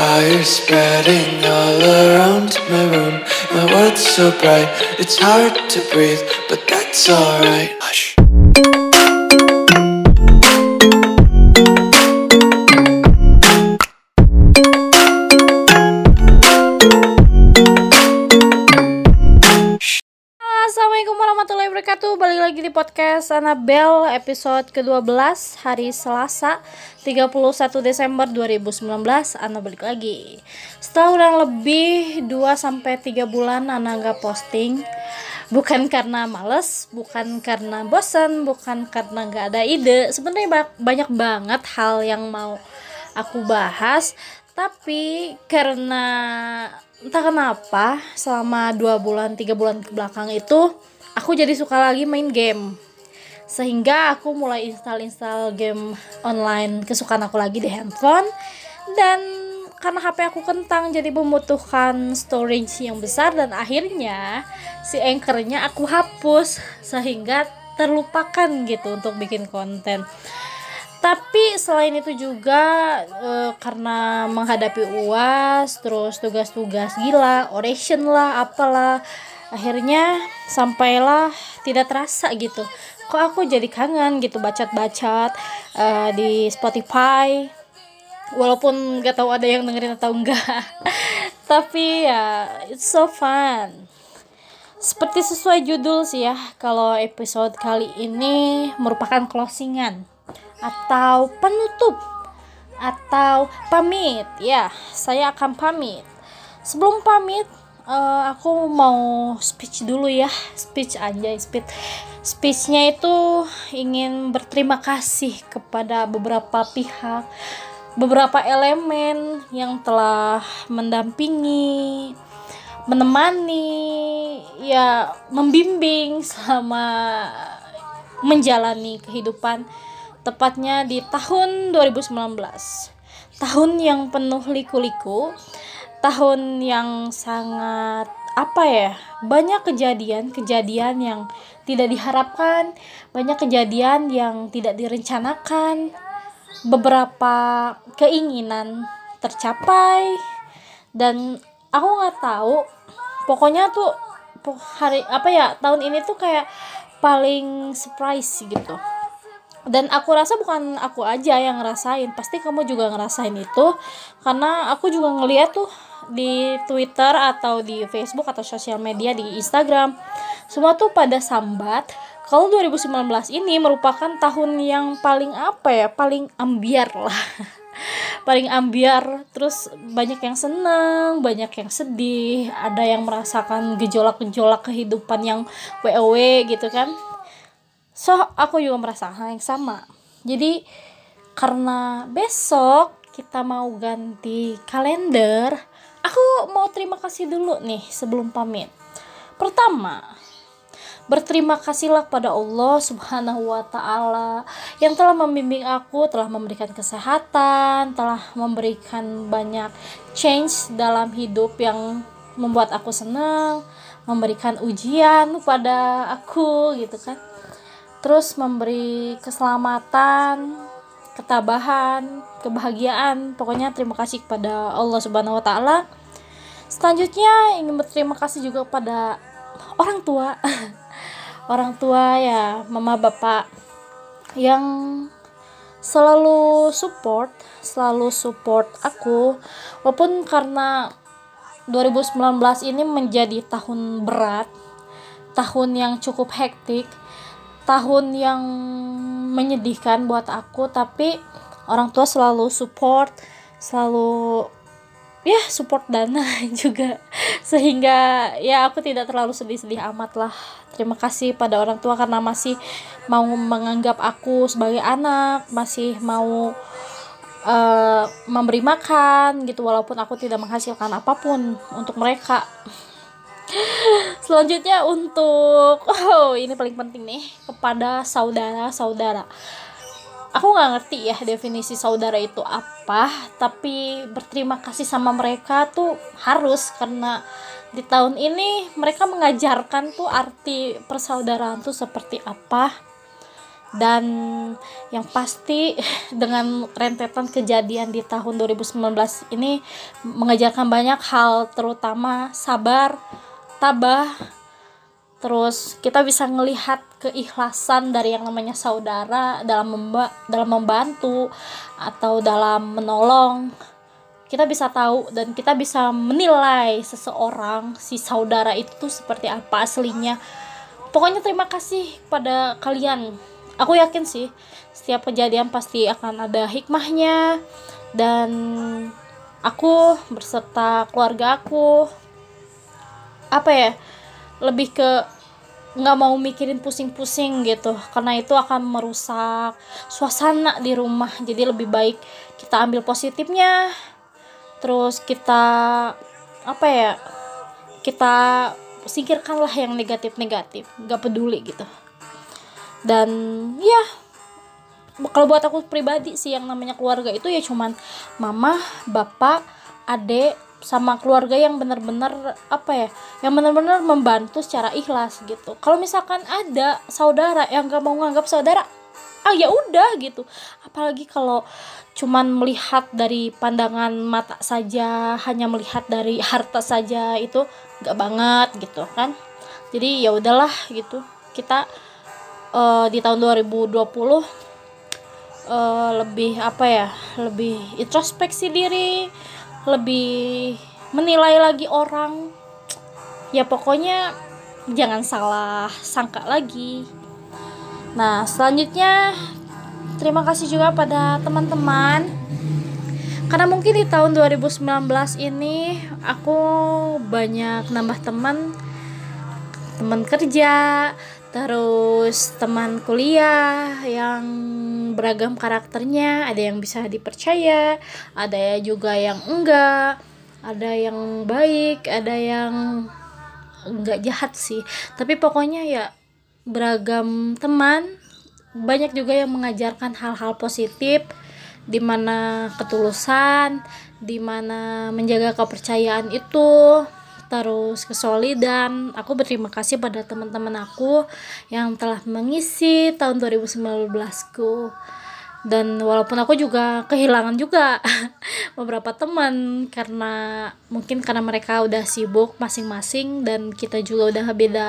Fire spreading all around my room. My world's so bright, it's hard to breathe, but that's alright. Hush. Warahmatullahi wabarakatuh Balik lagi di podcast Annabelle episode ke-12 hari Selasa 31 Desember 2019 Ana balik lagi. Setelah kurang lebih 2-3 bulan Ana gak posting Bukan karena males, bukan karena bosan, bukan karena gak ada ide. Sebenarnya banyak banget hal yang mau aku bahas. Tapi karena entah kenapa selama dua bulan tiga bulan ke belakang itu aku jadi suka lagi main game. Sehingga aku mulai install-install game online. Kesukaan aku lagi di handphone. Dan karena HP aku kentang jadi membutuhkan storage yang besar. Dan akhirnya si anchornya aku hapus. Sehingga terlupakan gitu untuk bikin konten tapi selain itu juga e, karena menghadapi uas terus tugas-tugas gila oration lah apalah akhirnya sampailah tidak terasa gitu. Kok aku jadi kangen gitu bacot-bacot e, di Spotify walaupun gak tahu ada yang dengerin atau enggak tapi ya it's so fun. Seperti sesuai judul sih ya kalau episode kali ini merupakan closingan atau penutup. Atau pamit. Ya saya akan pamit. Sebelum pamit uh, aku mau speech dulu ya. Speech aja speech. Speechnya itu ingin berterima kasih kepada beberapa pihak beberapa elemen yang telah mendampingi menemani ya membimbing selama menjalani kehidupan tepatnya di tahun 2019 tahun yang penuh liku-liku tahun yang sangat apa ya banyak kejadian-kejadian yang tidak diharapkan banyak kejadian yang tidak direncanakan beberapa keinginan tercapai dan aku nggak tahu pokoknya tuh hari apa ya tahun ini tuh kayak paling surprise gitu dan aku rasa bukan aku aja yang ngerasain. Pasti kamu juga ngerasain itu. Karena aku juga ngeliat tuh di Twitter atau di Facebook atau sosial media di Instagram semua tuh pada sambat. Kalau 2019 ini merupakan tahun yang paling apa ya? Paling ambiar lah. Paling ambiar. Terus banyak yang senang banyak yang sedih. Ada yang merasakan gejolak-gejolak kehidupan yang WOW gitu kan so aku juga merasa hal yang sama. Jadi karena besok kita mau ganti kalender aku mau terima kasih dulu nih sebelum pamit. Pertama Berterima kasihlah pada Allah Subhanahu wa taala yang telah membimbing aku, telah memberikan kesehatan, telah memberikan banyak change dalam hidup yang membuat aku senang, memberikan ujian pada aku gitu kan terus memberi keselamatan ketabahan kebahagiaan. Pokoknya terima kasih kepada Allah Subhanahu Wa Taala. Selanjutnya ingin berterima kasih juga kepada orang tua. Orang tua ya mama bapak yang selalu support selalu support aku. Walaupun karena 2019 ini menjadi tahun berat tahun yang cukup hektik tahun yang menyedihkan buat aku tapi orang tua selalu support selalu ya support dana juga. Sehingga ya aku tidak terlalu sedih-sedih amat lah. Terima kasih pada orang tua karena masih mau menganggap aku sebagai anak masih mau uh, memberi makan gitu walaupun aku tidak menghasilkan apa pun untuk mereka selanjutnya untuk oh ini paling penting nih kepada saudara-saudara. Aku nggak ngerti ya definisi saudara itu apa tapi berterima kasih sama mereka tuh harus karena di tahun ini mereka mengajarkan tuh arti persaudaraan tuh seperti apa. Dan yang pasti dengan rentetan kejadian di tahun 2019 ini mengajarkan banyak hal terutama sabar, tabah, terus kita bisa melihat keikhlasan dari yang namanya saudara dalam memba dalam membantu atau dalam menolong. Kita bisa tahu dan kita bisa menilai seseorang si saudara itu seperti apa aslinya. Pokoknya terima kasih pada kalian. Aku yakin sih setiap kejadian pasti akan ada hikmahnya. Dan aku berserta keluarga aku apa ya lebih ke nggak mau mikirin pusing-pusing gitu. Karena itu akan merusak suasana di rumah. Jadi lebih baik kita ambil positifnya. Terus kita apa ya kita singkirkanlah yang negatif-negatif. Gak peduli gitu. Dan ya kalau buat aku pribadi sih yang namanya keluarga itu ya cuman mama bapak adik sama keluarga yang benar-benar apa ya yang benar-benar membantu secara ikhlas gitu. Kalau misalkan ada saudara yang gak mau nganggap saudara ah ya udah gitu. Apalagi kalau cuman melihat dari pandangan mata saja hanya melihat dari harta saja itu gak banget gitu kan. Jadi ya udahlah gitu. Kita uh, di tahun 2020 uh, eh, lebih apa ya lebih introspeksi diri lebih menilai lagi orang. Ya pokoknya jangan salah sangka lagi. Nah selanjutnya terima kasih juga pada teman-teman. Karena mungkin di tahun 2019 ini aku banyak nambah teman. Teman kerja terus teman kuliah yang beragam karakternya. Ada yang bisa dipercaya ada juga yang enggak ada yang baik ada yang enggak jahat sih. Tapi pokoknya ya beragam teman banyak juga yang mengajarkan hal-hal positif di mana ketulusan, di mana menjaga kepercayaan itu, terus kesolidan. Aku berterima kasih pada teman-teman aku yang telah mengisi tahun 2019ku. Dan walaupun aku juga kehilangan juga beberapa teman karena mungkin karena mereka udah sibuk masing-masing dan kita juga udah beda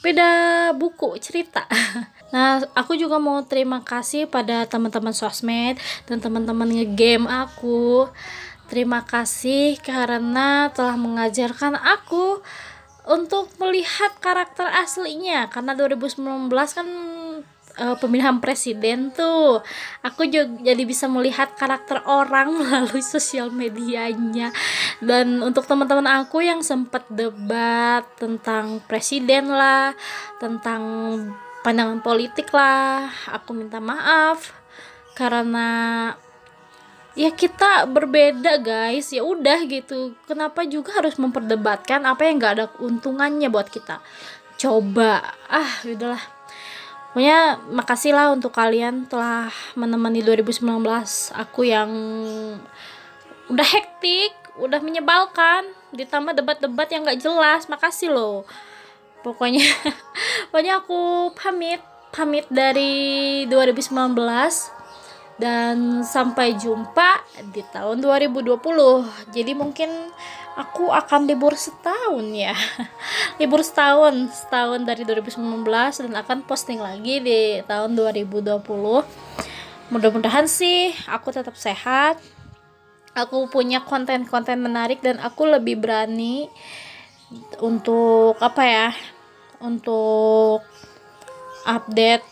beda buku cerita. Nah, aku juga mau terima kasih pada teman-teman sosmed dan teman-teman ngegame aku. Terima kasih karena telah mengajarkan aku untuk melihat karakter aslinya. Karena 2019 kan uh, pemilihan presiden tuh. Aku juga jadi bisa melihat karakter orang melalui sosial medianya. Dan untuk teman-teman aku yang sempat debat tentang presiden lah tentang pandangan politik lah aku minta maaf karena ya kita berbeda guys. Ya udah gitu. Kenapa juga harus memperdebatkan apa yang gak ada untungannya buat kita? Coba. Ah udahlah. Pokoknya makasih lah untuk kalian telah menemani 2019 aku yang udah hektik udah menyebalkan ditambah debat-debat yang gak jelas. Makasih loh. Pokoknya pokoknya aku pamit. Pamit dari 2019 dan sampai jumpa di tahun 2020 jadi mungkin aku akan libur setahun ya. Libur setahun setahun dari 2019 dan akan posting lagi di tahun 2020 mudah-mudahan sih aku tetap sehat aku punya konten-konten menarik dan aku lebih berani untuk apa ya untuk update.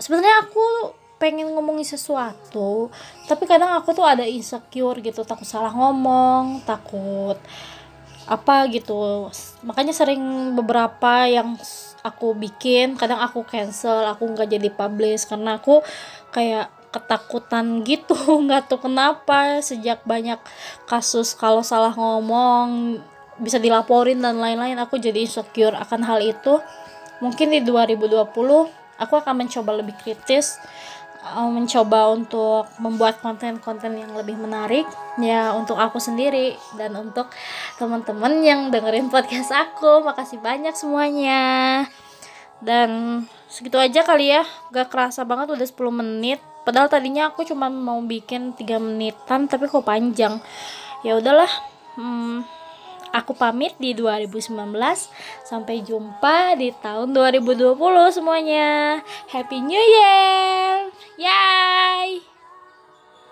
Sebenarnya aku pengen ngomongin sesuatu tapi kadang aku tuh ada insecure gitu takut salah ngomong takut apa gitu. Makanya sering beberapa yang aku bikin kadang aku cancel aku nggak jadi publish karena aku kayak ketakutan gitu nggak tahu kenapa sejak banyak kasus kalau salah ngomong bisa dilaporin dan lain-lain aku jadi insecure akan hal itu. Mungkin di 2020 aku akan mencoba lebih kritis uh, mencoba untuk membuat konten-konten yang lebih menarik ya untuk aku sendiri dan untuk teman-teman yang dengerin podcast aku. Makasih banyak semuanya. Dan segitu aja kali ya. Gak kerasa banget udah 10 menit. Padahal tadinya aku cuma mau bikin 3 menitan tapi kok panjang. Ya udahlah hmm, aku pamit di 2019 sampai jumpa di tahun 2020 semuanya. Happy new year! Yay